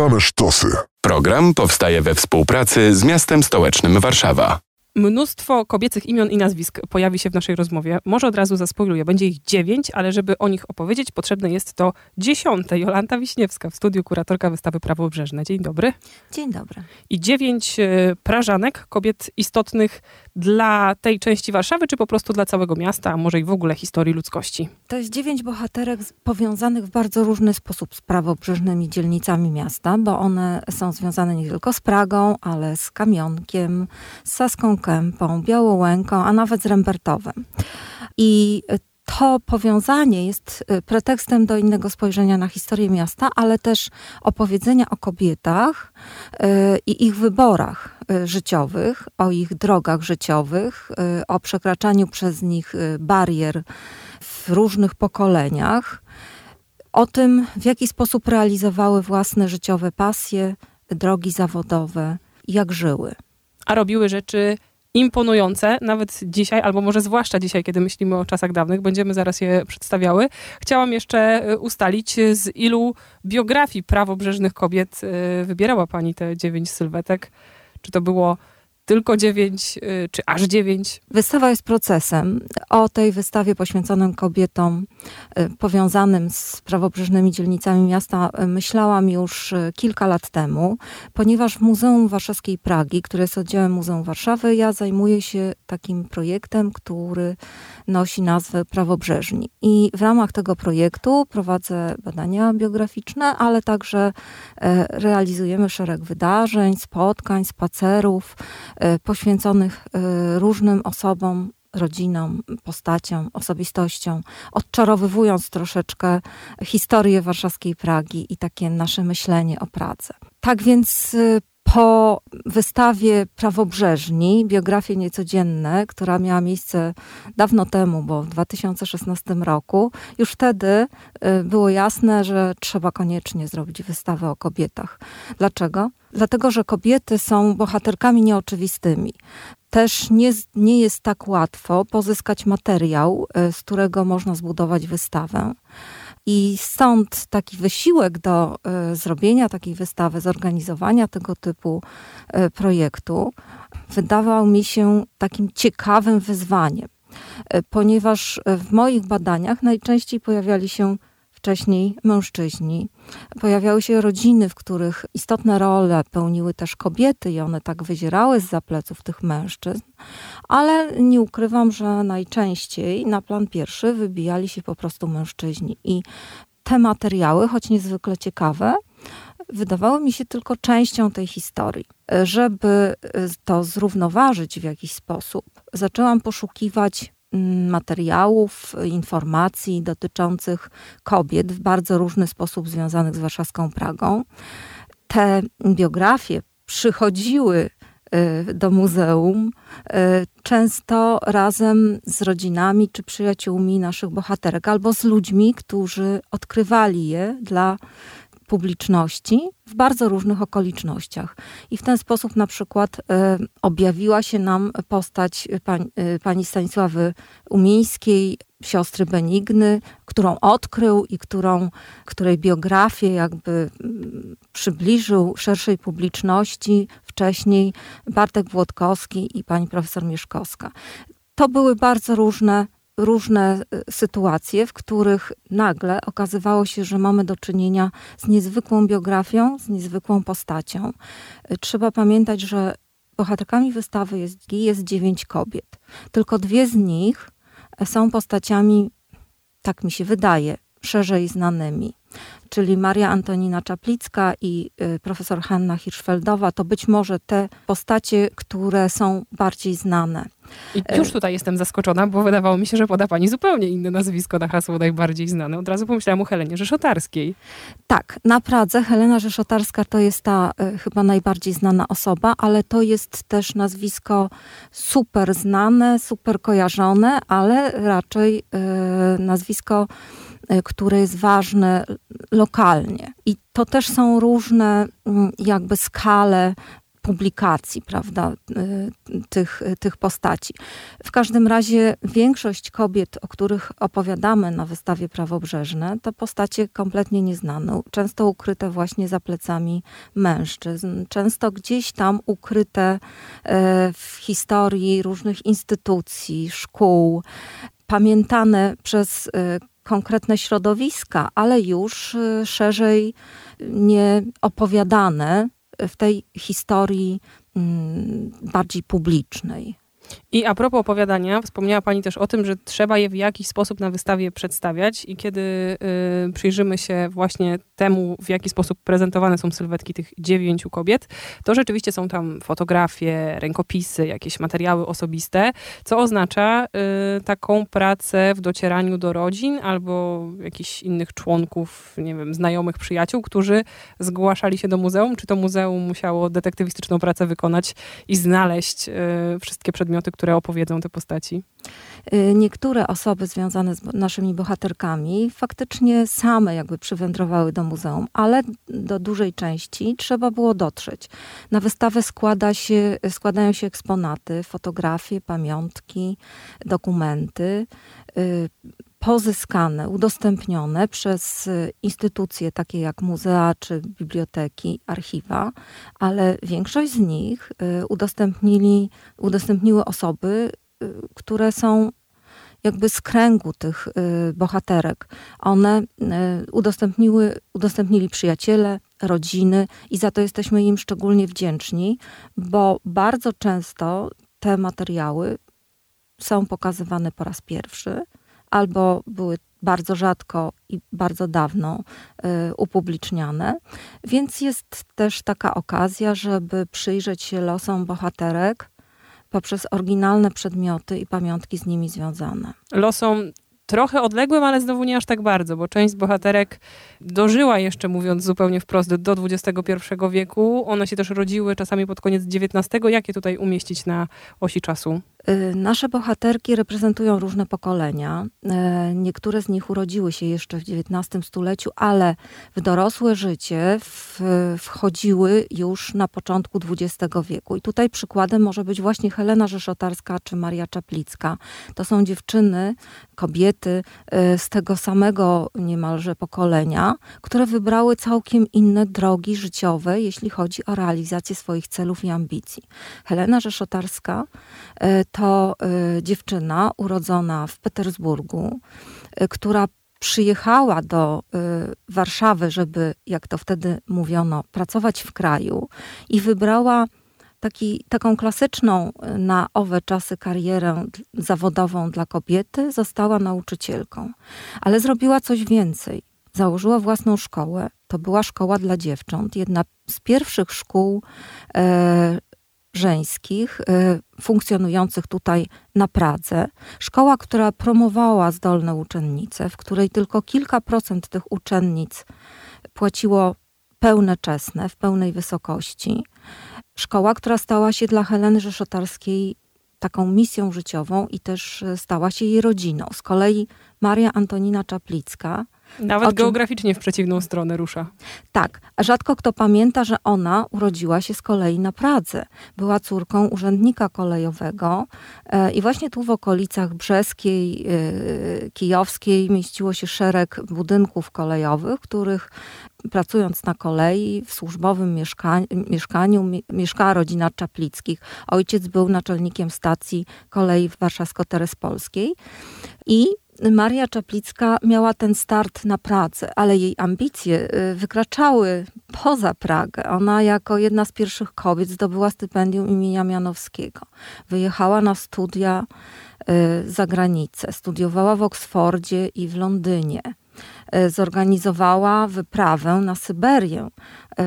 Same sztosy. Program powstaje we współpracy z miastem stołecznym Warszawa. Mnóstwo kobiecych imion i nazwisk pojawi się w naszej rozmowie. Może od razu zaspoiluję. Będzie ich dziewięć, ale żeby o nich opowiedzieć, potrzebne jest to dziesiąte. Jolanta Wiśniewska w studiu kuratorka wystawy Prawobrzeżne. Dzień dobry. Dzień dobry. I dziewięć e, prażanek, kobiet istotnych dla tej części Warszawy, czy po prostu dla całego miasta, a może i w ogóle historii ludzkości? To jest dziewięć bohaterek powiązanych w bardzo różny sposób z prawobrzeżnymi dzielnicami miasta, bo one są związane nie tylko z Pragą, ale z Kamionkiem, z Saską Kępą, Białołęką, a nawet z Rembertowem. I to powiązanie jest y, pretekstem do innego spojrzenia na historię miasta, ale też opowiedzenia o kobietach y, i ich wyborach y, życiowych, o ich drogach życiowych, o przekraczaniu przez nich barier w różnych pokoleniach, o tym, w jaki sposób realizowały własne życiowe pasje, drogi zawodowe, jak żyły. A robiły rzeczy imponujące, nawet dzisiaj, albo może zwłaszcza dzisiaj, kiedy myślimy o czasach dawnych, będziemy zaraz je przedstawiały. Chciałam jeszcze e, ustalić, z ilu biografii prawobrzeżnych kobiet e, wybierała Pani te dziewięć sylwetek. Czy to było tylko dziewięć, y, czy aż dziewięć? Wystawa jest procesem. O tej wystawie poświęconym kobietom y, powiązanym z prawobrzeżnymi dzielnicami miasta y, myślałam już kilka lat temu, ponieważ w Muzeum Warszawskiej Pragi, które jest oddziałem Muzeum Warszawy, ja zajmuję się takim projektem, który nosi nazwę Prawobrzeżni. I w ramach tego projektu prowadzę badania biograficzne, ale także e, realizujemy szereg wydarzeń, spotkań, spacerów poświęconych e, różnym osobom rodzinom, postaciom, osobistościom, odczarowywując troszeczkę historię warszawskiej Pragi i takie nasze myślenie o Pradze. Tak więc po wystawie Prawobrzeżni, biografie niecodzienne, która miała miejsce dawno temu, bo w 2016 roku, już wtedy y, było jasne, że trzeba koniecznie zrobić wystawę o kobietach. Dlaczego? Dlatego, że kobiety są bohaterkami nieoczywistymi. Też nie, nie jest tak łatwo pozyskać materiał, y, z którego można zbudować wystawę. I stąd taki wysiłek do y, zrobienia takiej wystawy, zorganizowania tego typu y, projektu wydawał mi się takim ciekawym wyzwaniem, ponieważ w moich badaniach najczęściej pojawiali się wcześniej mężczyźni. Pojawiały się rodziny, w których istotne role pełniły też kobiety i one tak wyzierały z zapleców tych mężczyzn, ale nie ukrywam, że najczęściej na plan pierwszy wybijali się po prostu mężczyźni i te materiały, choć niezwykle ciekawe, wydawały mi się tylko częścią tej historii. Żeby to zrównoważyć w jakiś sposób, zaczęłam poszukiwać materiałów, informacji dotyczących kobiet w bardzo różny sposób związanych z warszawską Pragą. Te biografie przychodziły y, do muzeum, y, często razem z rodzinami czy przyjaciółmi naszych bohaterek, albo z ludźmi, którzy odkrywali je dla publiczności w bardzo różnych okolicznościach. I w ten sposób na przykład y, objawiła się nam postać pań, y, pani Stanisławy Umińskiej, siostry Benigny, którą odkrył i którą, której biografię jakby y, przybliżył szerszej publiczności wcześniej Bartek Włodkowski i pani profesor Mieszkowska. To były bardzo różne różne y, sytuacje, w których nagle okazywało się, że mamy do czynienia z niezwykłą biografią, z niezwykłą postacią. Y, trzeba pamiętać, że bohaterkami wystawy jest, jest dziewięć kobiet. Tylko dwie z nich są postaciami, tak mi się wydaje, szerzej znanymi czyli Maria Antonina Czaplicka i y, profesor Hanna Hirschfeldowa, to być może te postacie, które są bardziej znane. I już tutaj jestem zaskoczona, bo wydawało mi się, że poda pani zupełnie inne nazwisko na hasło najbardziej znane. Od razu pomyślałam o Helenie Rzeszotarskiej. Tak, na Pradze Helena Rzeszotarska to jest ta y, chyba najbardziej znana osoba, ale to jest też nazwisko super znane, super kojarzone, ale raczej y, nazwisko Y, które jest ważne lokalnie. I to też są różne mm, jakby skale publikacji, prawda, tych, tych postaci. W każdym razie większość kobiet, o których opowiadamy na wystawie Prawobrzeżne, to postacie kompletnie nieznane, często ukryte właśnie za plecami mężczyzn, często gdzieś tam ukryte w historii różnych instytucji, szkół, pamiętane przez konkretne środowiska, ale już y, szerzej nie opowiadane w tej historii mm, bardziej publicznej. I a propos opowiadania, wspomniała Pani też o tym, że trzeba je w jakiś sposób na wystawie przedstawiać. I kiedy y, przyjrzymy się właśnie temu, w jaki sposób prezentowane są sylwetki tych dziewięciu kobiet, to rzeczywiście są tam fotografie, rękopisy, jakieś materiały osobiste, co oznacza y, taką pracę w docieraniu do rodzin albo jakichś innych członków, nie wiem, znajomych, przyjaciół, którzy zgłaszali się do muzeum, czy to muzeum musiało detektywistyczną pracę wykonać i znaleźć y, wszystkie przedmioty, które opowiedzą te postaci? Y, niektóre osoby związane z naszymi bohaterkami faktycznie same jakby przywędrowały do muzeum, ale do dużej części trzeba było dotrzeć. Na wystawę składa się, składają się eksponaty, fotografie, pamiątki, dokumenty y, pozyskane, udostępnione przez instytucje takie jak muzea czy biblioteki, archiwa, ale większość z nich y, udostępnili, udostępniły osoby, y, które są jakby z kręgu tych y, bohaterek. One udostępniły, udostępnili przyjaciele, rodziny i za to jesteśmy im szczególnie wdzięczni, bo bardzo często te materiały są pokazywane po raz pierwszy albo były bardzo rzadko i bardzo dawno y, upubliczniane. Więc jest też taka okazja, żeby przyjrzeć się losom bohaterek poprzez oryginalne przedmioty i pamiątki z nimi związane. Losom trochę odległym, ale znowu nie aż tak bardzo, bo część z bohaterek dożyła jeszcze, mówiąc zupełnie wprost, do XXI wieku. One się też rodziły czasami pod koniec XIX. Jak je tutaj umieścić na osi czasu? Y, nasze bohaterki reprezentują różne pokolenia. Y, niektóre z nich urodziły się jeszcze w XIX stuleciu, ale w dorosłe życie w, wchodziły już na początku XX wieku. I tutaj przykładem może być właśnie Helena Rzeszotarska czy Maria Czaplicka. To są dziewczyny, kobiety y, z tego samego niemalże pokolenia, które wybrały całkiem inne drogi życiowe, jeśli chodzi o realizację swoich celów i ambicji. Helena Rzeszotarska to y, dziewczyna urodzona w Petersburgu, y, która przyjechała do y, Warszawy, żeby, jak to wtedy mówiono, pracować w kraju i wybrała taki, taką klasyczną na owe czasy karierę zawodową dla kobiety, została nauczycielką. Ale zrobiła coś więcej. Założyła własną szkołę. To była szkoła dla dziewcząt, jedna z pierwszych szkół e, żeńskich y, funkcjonujących tutaj na Pradze. Szkoła, która promowała zdolne uczennice, w której tylko kilka procent tych uczennic płaciło pełne czesne, w pełnej wysokości. Szkoła, która stała się dla Heleny Rzeszotarskiej taką misją życiową i też stała się jej rodziną. Z kolei Maria Antonina Czaplicka, nawet czym... geograficznie w przeciwną stronę rusza. Tak, rzadko kto pamięta, że ona urodziła się z kolei na Pradze. Była córką urzędnika kolejowego e, i właśnie tu w okolicach Brzeskiej, e, Kijowskiej mieściło się szereg budynków kolejowych, których pracując na kolei w służbowym mieszka mieszkaniu mieszkała rodzina Czaplickich. Ojciec był naczelnikiem stacji kolei warszawsko-terespolskiej i Maria Czaplicka miała ten start na pracę, ale jej ambicje y, wykraczały poza Pragę. Ona jako jedna z pierwszych kobiet zdobyła stypendium imienia Mianowskiego. Wyjechała na studia y, za granicę. Studiowała w Oksfordzie i w Londynie. Y, zorganizowała wyprawę na Syberię.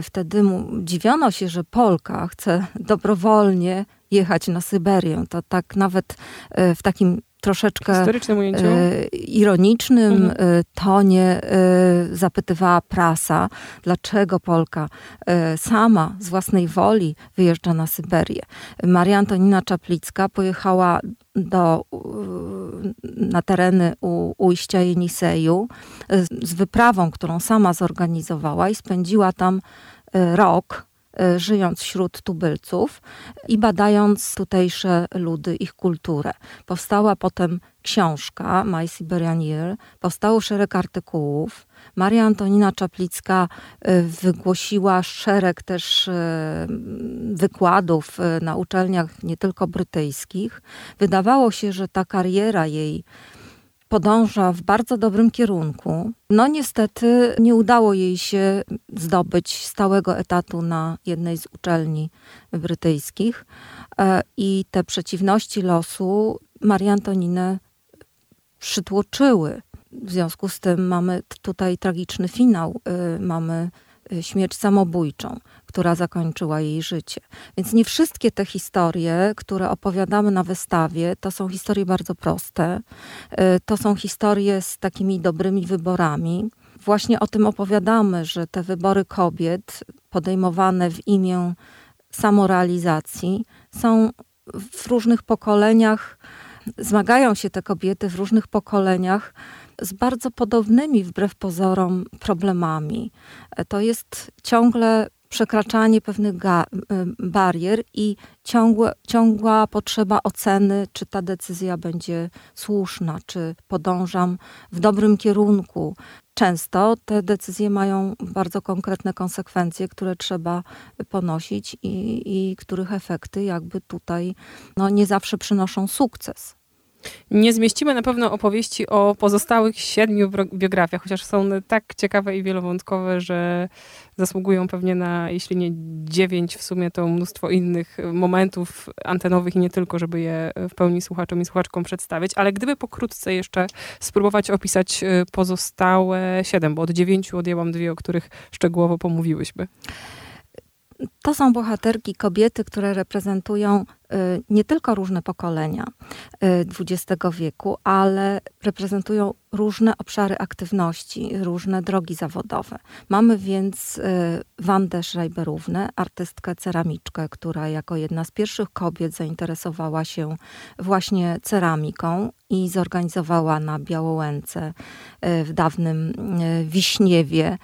Wtedy mu dziwiono się, że Polka chce dobrowolnie jechać na Syberię. To tak nawet w takim troszeczkę e, ironicznym mhm. E, tonie e, zapytywała prasa, dlaczego Polka sama z własnej woli wyjeżdża na Syberię. Maria Antonina Czaplicka pojechała do, na tereny u, ujścia Jeniseju z wyprawą, którą sama zorganizowała i spędziła tam rok żyjąc wśród tubylców i badając tutejsze ludy, ich kulturę. Powstała potem książka My Siberian Year, powstało szereg artykułów. Maria Antonina Czaplicka e, wygłosiła szereg też e, wykładów na uczelniach nie tylko brytyjskich. Wydawało się, że ta kariera jej podąża w bardzo dobrym kierunku. No niestety nie udało jej się zdobyć stałego etatu na jednej z uczelni brytyjskich e, i te przeciwności losu Marię Antoninę przytłoczyły. W związku z tym mamy tutaj tragiczny finał, e, mamy śmierć samobójczą która zakończyła jej życie. Więc nie wszystkie te historie, które opowiadamy na wystawie, to są historie bardzo proste. Y, to są historie z takimi dobrymi wyborami. Właśnie o tym opowiadamy, że te wybory kobiet podejmowane w imię samorealizacji są w różnych pokoleniach, zmagają się te kobiety w różnych pokoleniach z bardzo podobnymi, wbrew pozorom, problemami. To jest ciągle przekraczanie pewnych barier i ciągłe, ciągła potrzeba oceny, czy ta decyzja będzie słuszna, czy podążam w dobrym kierunku. Często te decyzje mają bardzo konkretne konsekwencje, które trzeba ponosić i, i których efekty jakby tutaj no, nie zawsze przynoszą sukces. Nie zmieścimy na pewno opowieści o pozostałych siedmiu biografiach, chociaż są tak ciekawe i wielowątkowe, że zasługują pewnie na, jeśli nie dziewięć, w sumie to mnóstwo innych momentów antenowych i nie tylko, żeby je w pełni słuchaczom i słuchaczkom przedstawić. Ale gdyby pokrótce jeszcze spróbować opisać y, pozostałe siedem, bo od dziewięciu odjęłam dwie, o których szczegółowo pomówiłyśmy. To są bohaterki, kobiety, które reprezentują nie tylko różne pokolenia XX y, wieku, ale reprezentują różne obszary aktywności, różne drogi zawodowe. Mamy więc y, Wandę Schreiberównę, artystkę ceramiczkę, która jako jedna z pierwszych kobiet zainteresowała się właśnie ceramiką i zorganizowała na Białołęce w dawnym Wiśniewie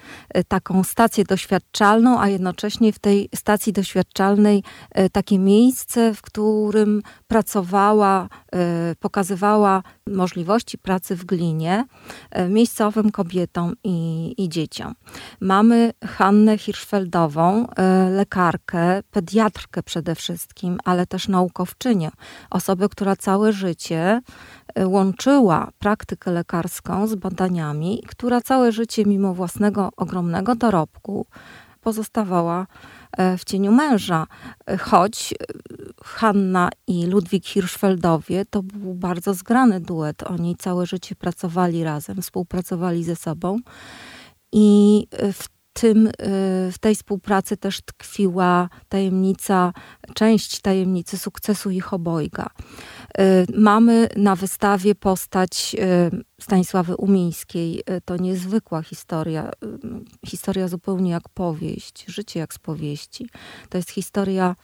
taką stację doświadczalną, a jednocześnie w tej stacji doświadczalnej takie miejsce, w którym pracowała, e, pokazywała możliwości pracy w glinie e, miejscowym kobietom i, i dzieciom. Mamy Hannę Hirschfeldową, e, lekarkę, pediatrkę przede wszystkim, ale też naukowczynię. Osobę, która całe życie łączyła praktykę lekarską z badaniami, która całe życie, mimo własnego ogromnego dorobku, pozostawała w cieniu męża. Choć Hanna i Ludwik Hirschfeldowie to był bardzo zgrany duet. Oni całe życie pracowali razem, współpracowali ze sobą. I w tym, e, w tej współpracy też tkwiła tajemnica, część tajemnicy sukcesu ich obojga. E, mamy na wystawie postać e, Stanisławy Umińskiej. To niezwykła historia, historia zupełnie jak powieść, życie jak z powieści. To jest historia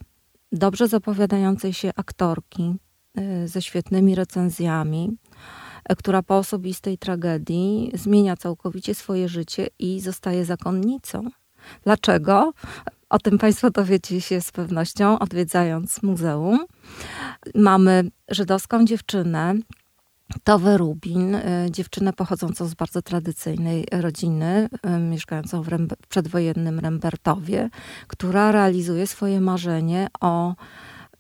dobrze zapowiadającej się aktorki ze świetnymi recenzjami, która po osobistej tragedii zmienia całkowicie swoje życie i zostaje zakonnicą. Dlaczego? O tym Państwo dowiecie się z pewnością, odwiedzając muzeum. Mamy żydowską dziewczynę, Towę Rubin, y, dziewczynę pochodzącą z bardzo tradycyjnej rodziny, y, mieszkającą w, w przedwojennym Rembertowie, która realizuje swoje marzenie o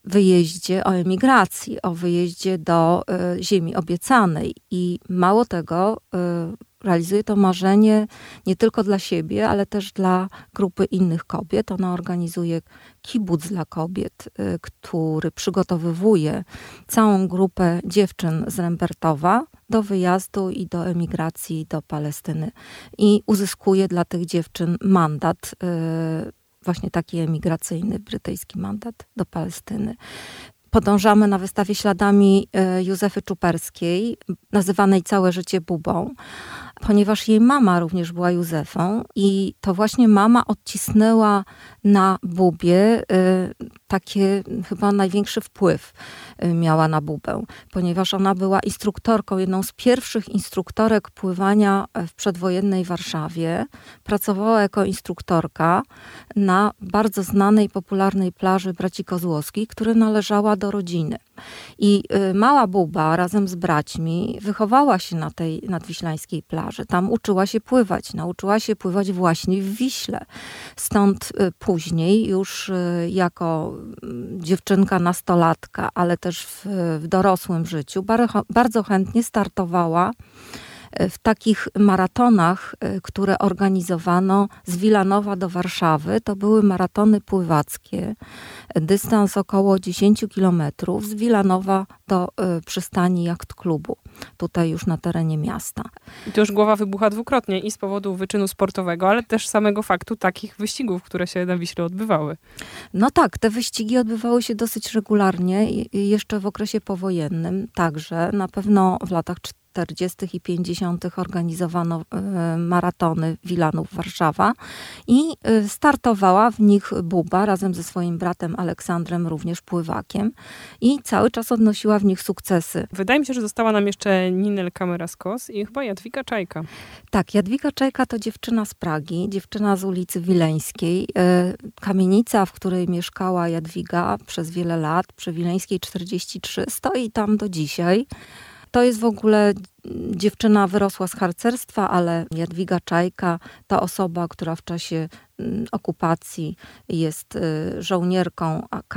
wyjeździe, o emigracji, o wyjeździe do y, ziemi obiecanej. I mało tego, y, realizuje to marzenie nie tylko dla siebie, ale też dla grupy innych kobiet. Ona organizuje kibuc dla kobiet, y, który przygotowywuje całą grupę dziewczyn z Rembertowa do wyjazdu i do emigracji do Palestyny. I uzyskuje dla tych dziewczyn mandat właśnie taki emigracyjny brytyjski mandat do Palestyny. Podążamy na wystawie śladami e, Józefy Czuperskiej, nazywanej całe życie Bubą. Ponieważ jej mama również była Józefą i to właśnie mama odcisnęła na Bubie y, takie chyba największy wpływ y, miała na Bubę, ponieważ ona była instruktorką, jedną z pierwszych instruktorek pływania w przedwojennej Warszawie. Pracowała jako instruktorka na bardzo znanej, popularnej plaży Braci Kozłowskich, która należała do rodziny. I y, mała Buba razem z braćmi wychowała się na tej nadwiślańskiej plaży. Tam uczyła się pływać. Nauczyła się pływać właśnie w Wiśle. Stąd y, później już y, jako mm, dziewczynka, nastolatka, ale też w, w dorosłym życiu bardzo chętnie startowała w takich maratonach, e, które organizowano z Wilanowa do Warszawy. To były maratony pływackie, dystans około 10 kilometrów z Wilanowa do e, przystani jacht klubu, tutaj już na terenie miasta. I to już głowa wybucha dwukrotnie i z powodu wyczynu sportowego, ale też samego faktu takich wyścigów, które się na Wiśle odbywały. No tak, te wyścigi odbywały się dosyć regularnie, jeszcze w okresie powojennym także, na pewno w latach 40. i 50. organizowano e, maratony Wilanów Warszawa i e, startowała w nich Buba razem ze swoim bratem Aleksandrem, również pływakiem i cały czas odnosiła w nich sukcesy. Wydaje mi się, że została nam jeszcze Ninel Kameraskos i chyba Jadwiga Czajka. Tak, Jadwiga Czajka to dziewczyna z Pragi, dziewczyna z ulicy Wileńskiej. E, kamienica, w której mieszkała Jadwiga przez wiele lat, przy Wileńskiej 43, stoi tam do dzisiaj. To jest w ogóle dziewczyna wyrosła z harcerstwa, ale Jadwiga Czajka to osoba, która w czasie mm, okupacji jest y, żołnierką AK,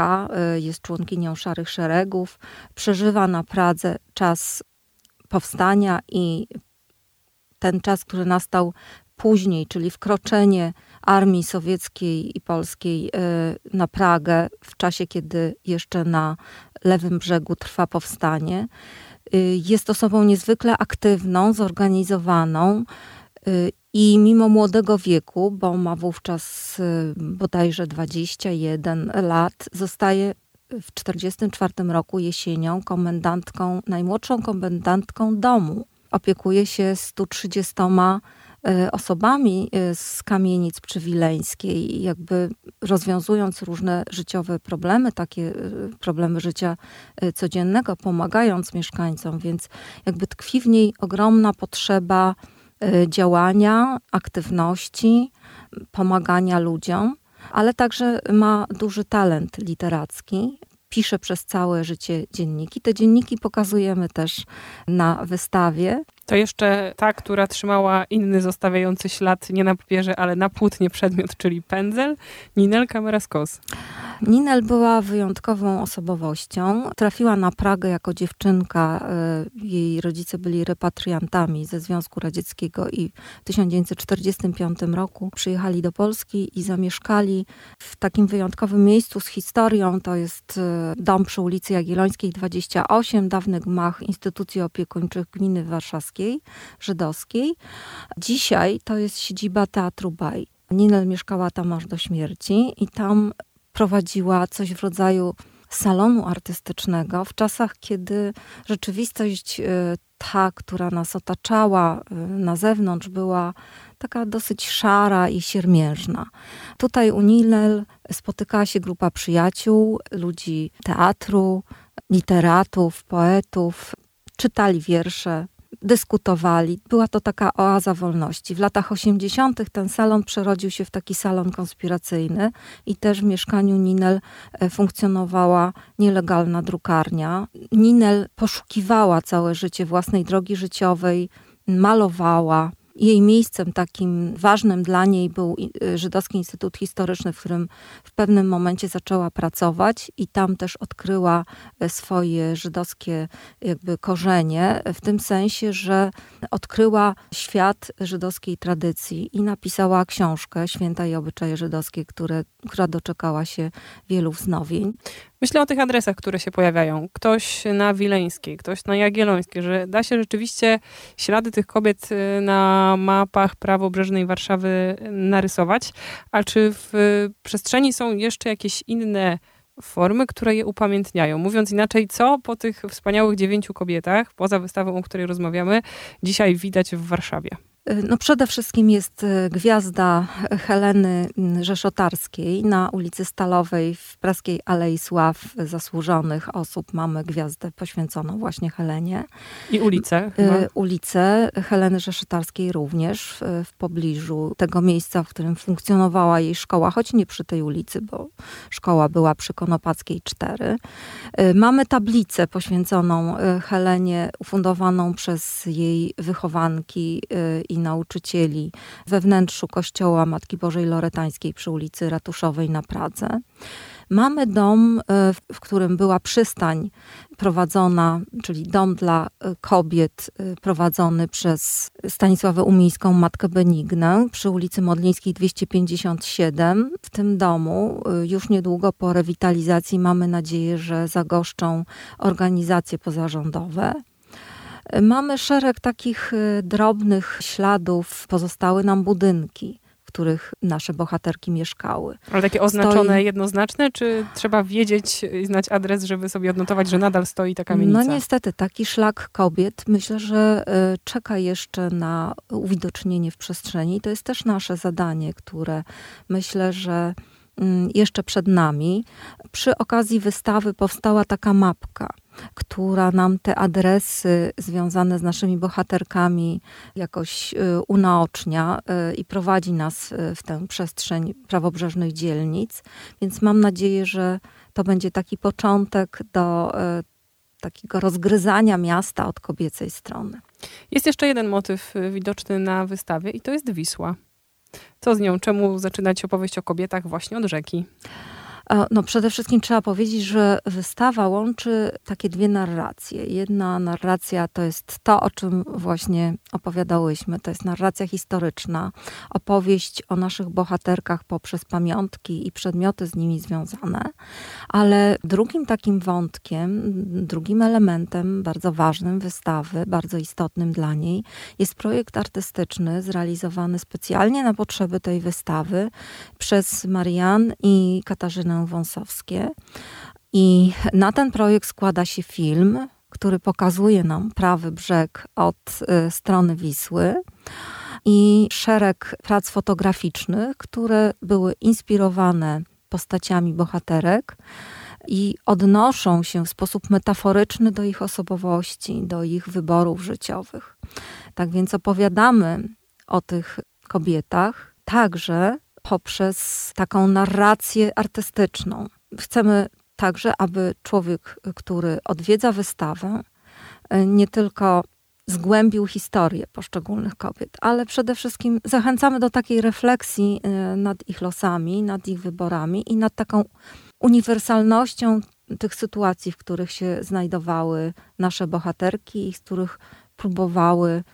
y, jest członkinią Szarych Szeregów, przeżywa na Pradze czas powstania i ten czas, który nastał później, czyli wkroczenie armii sowieckiej i polskiej y, na Pragę w czasie, kiedy jeszcze na lewym brzegu trwa powstanie. Y, jest osobą niezwykle aktywną, zorganizowaną y, i mimo młodego wieku, bo ma wówczas y, bodajże 21 lat, zostaje w 1944 roku jesienią komendantką, najmłodszą komendantką domu. Opiekuje się 130 E, osobami e, z kamienic przywileńskiej, jakby rozwiązując różne życiowe problemy, takie e, problemy życia codziennego, pomagając mieszkańcom, więc jakby tkwi w niej ogromna potrzeba działania, aktywności, pomagania ludziom, ale także ma duży talent literacki. Pisze przez całe życie dzienniki. Te dzienniki pokazujemy też na wystawie. To jeszcze ta, która trzymała inny zostawiający ślad nie na papierze, ale na płótnie przedmiot, czyli pędzel, Ninel Kameraskos. Ninel była wyjątkową osobowością. Trafiła na Pragę jako dziewczynka. E, jej rodzice byli repatriantami ze Związku Radzieckiego i w 1945 roku przyjechali do Polski i zamieszkali w takim wyjątkowym miejscu z historią. To jest e, dom przy ulicy Jagiellońskiej 28, dawny gmach instytucji opiekuńczych gminy warszawskiej, żydowskiej. Dzisiaj to jest siedziba Teatru Baj. Ninel mieszkała tam aż do śmierci i tam prowadziła coś w rodzaju salonu artystycznego w czasach, kiedy rzeczywistość y, ta, która nas otaczała y, na zewnątrz, była taka dosyć szara i siermiężna. Tutaj u Nilel spotykała się grupa przyjaciół, ludzi teatru, literatów, poetów, czytali wiersze, dyskutowali. Była to taka oaza wolności. W latach 80. ten salon przerodził się w taki salon konspiracyjny i też w mieszkaniu Ninel e, funkcjonowała nielegalna drukarnia. Ninel poszukiwała całe życie własnej drogi życiowej, malowała, jej miejscem takim ważnym dla niej był y, Żydowski Instytut Historyczny, w którym w pewnym momencie zaczęła pracować i tam też odkryła e, swoje żydowskie jakby korzenie, w tym sensie, że odkryła świat żydowskiej tradycji i napisała książkę Święta i obyczaje żydowskie, które, która doczekała się wielu wznowień. Myślę o tych adresach, które się pojawiają. Ktoś na Wileńskiej, ktoś na Jagiellońskiej, że da się rzeczywiście ślady tych kobiet y, na mapach prawobrzeżnej Warszawy narysować. A czy w przestrzeni są jeszcze jakieś inne formy, które je upamiętniają? Mówiąc inaczej, co po tych wspaniałych dziewięciu kobietach, poza wystawą, o której rozmawiamy, dzisiaj widać w Warszawie? No przede wszystkim jest gwiazda Heleny Rzeszotarskiej na ulicy Stalowej w Praskiej Alei Sław Zasłużonych Osób. Mamy gwiazdę poświęconą właśnie Helenie. I ulicę? Ulicę Heleny Rzeszotarskiej również w pobliżu tego miejsca, w którym funkcjonowała jej szkoła, choć nie przy tej ulicy, bo szkoła była przy Konopackiej 4. Mamy tablicę poświęconą Helenie, ufundowaną przez jej wychowanki y, nauczycieli we wnętrzu kościoła Matki Bożej Loretańskiej przy ulicy Ratuszowej na Pradze. Mamy dom, y, w którym była przystań prowadzona, czyli dom dla y, kobiet prowadzony przez Stanisławę Umińską, Matkę Benignę przy ulicy Modlińskiej 257. W tym domu już niedługo po rewitalizacji mamy nadzieję, że zagoszczą organizacje pozarządowe. Mamy szereg takich y, drobnych śladów, pozostały nam budynki w których nasze bohaterki mieszkały. Ale takie oznaczone stoi... jednoznaczne, czy trzeba wiedzieć i znać adres, żeby sobie odnotować, że nadal stoi ta kamienica? No niestety, taki szlak kobiet myślę, że y, czeka jeszcze na uwidocznienie w przestrzeni. To jest też nasze zadanie, które myślę, że jeszcze przed nami. Przy okazji wystawy powstała taka mapka która nam te adresy związane z naszymi bohaterkami jakoś y, unaocznia y, i prowadzi nas y, w tę przestrzeń prawobrzeżnych dzielnic. Więc mam nadzieję, że to będzie taki początek do takiego rozgryzania miasta od kobiecej strony. Jest jeszcze jeden motyw widoczny na wystawie i to jest Wisła. Co z nią? Czemu zaczynać opowieść o kobietach właśnie od rzeki? No przede wszystkim trzeba powiedzieć, że wystawa łączy takie dwie narracje. Jedna narracja to jest to, o czym właśnie opowiadałyśmy. To jest narracja historyczna, opowieść o naszych bohaterkach poprzez pamiątki i przedmioty z nimi związane. Ale drugim takim wątkiem, drugim elementem bardzo ważnym wystawy, bardzo istotnym dla niej, jest projekt artystyczny zrealizowany specjalnie na potrzeby tej wystawy przez Marian i Katarzynę Wąsowskie. I na ten projekt składa się film, który pokazuje nam prawy brzeg od y, strony Wisły i szereg prac fotograficznych, które były inspirowane postaciami bohaterek i odnoszą się w sposób metaforyczny do ich osobowości, do ich wyborów życiowych. Tak więc opowiadamy o tych kobietach także poprzez taką narrację artystyczną. Chcemy także, aby człowiek, który odwiedza wystawę, nie tylko zgłębił historię poszczególnych kobiet, ale przede wszystkim zachęcamy do takiej refleksji e, nad ich losami, nad ich wyborami i nad taką uniwersalnością tych sytuacji, w których się znajdowały nasze bohaterki i z których próbowały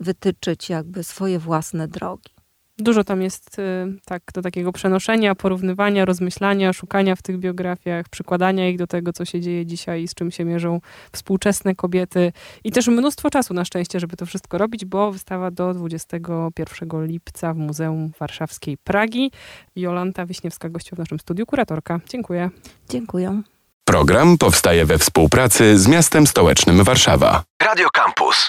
wytyczyć jakby swoje własne drogi. Dużo tam jest y, tak, do takiego przenoszenia, porównywania, rozmyślania, szukania w tych biografiach, przykładania ich do tego, co się dzieje dzisiaj i z czym się mierzą współczesne kobiety. I też mnóstwo czasu na szczęście, żeby to wszystko robić, bo wystawa do 21 lipca w Muzeum Warszawskiej Pragi. Jolanta Wiśniewska gościła w naszym studiu, kuratorka. Dziękuję. Dziękuję. Program powstaje we współpracy z miastem stołecznym Warszawa. Radio Campus.